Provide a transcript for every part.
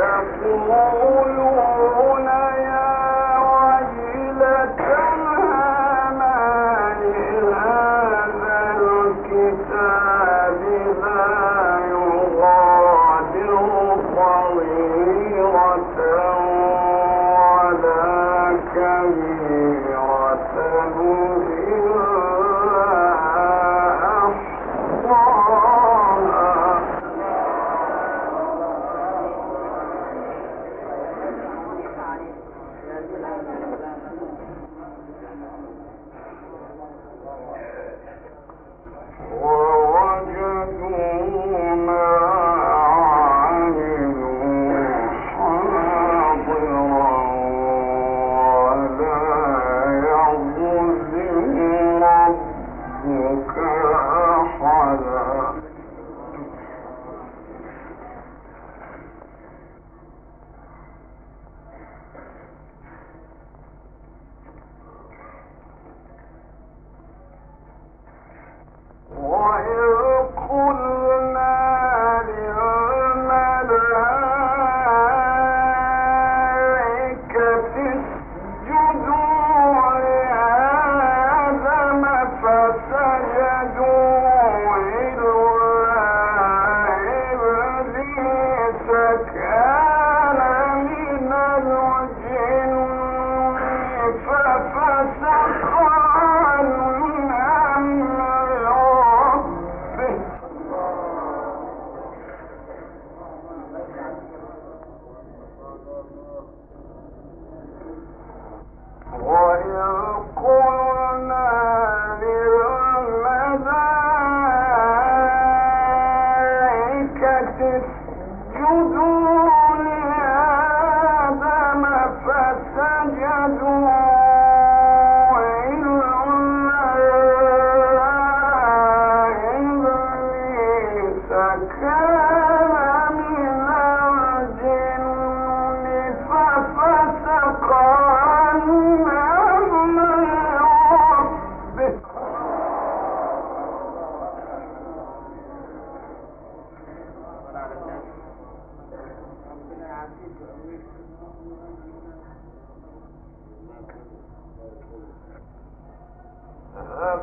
ويقولون ورأى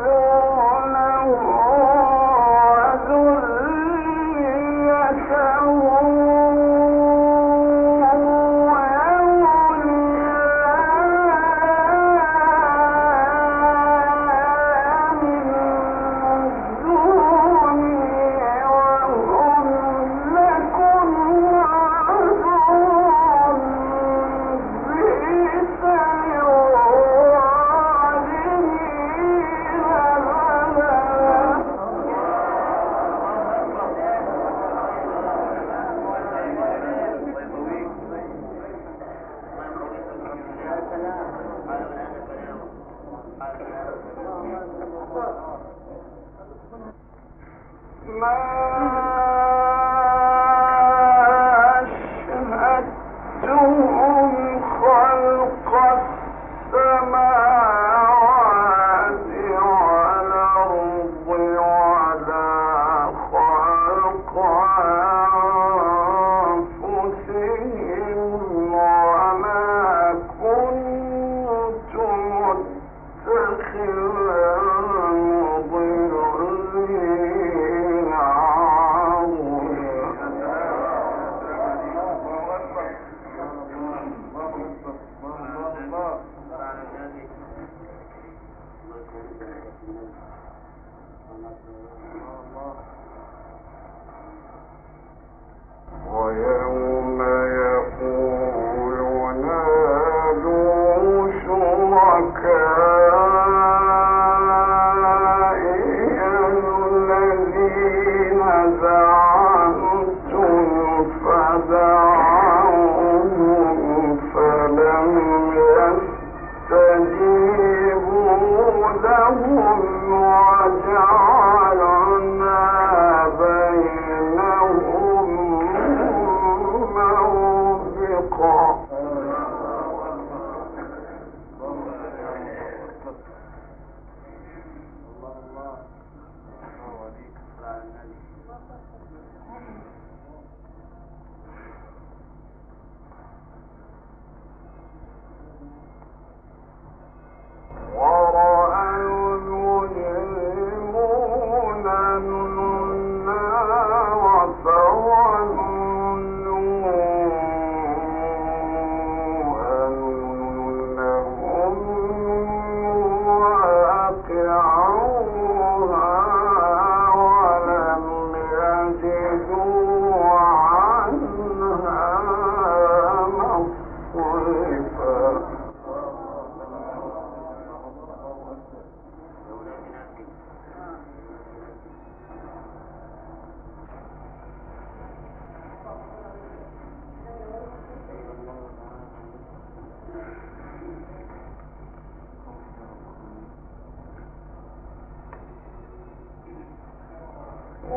Lord.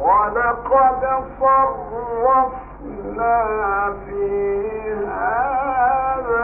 ولقد صرفنا في هذا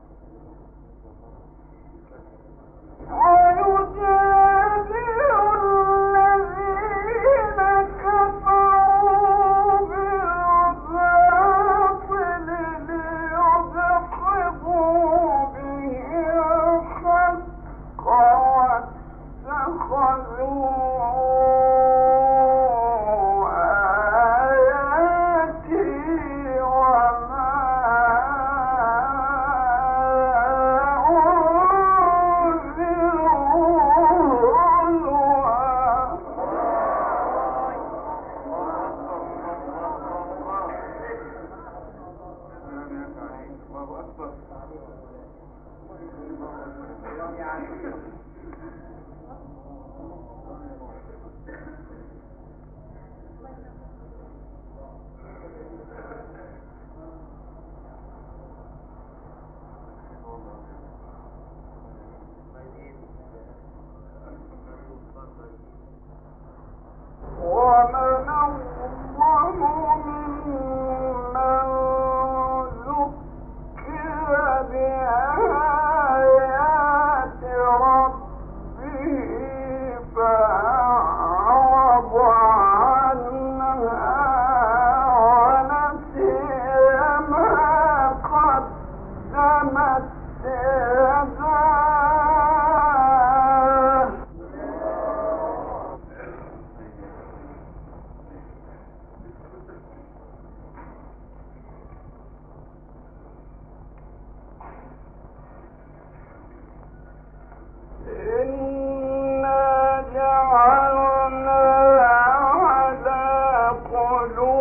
no.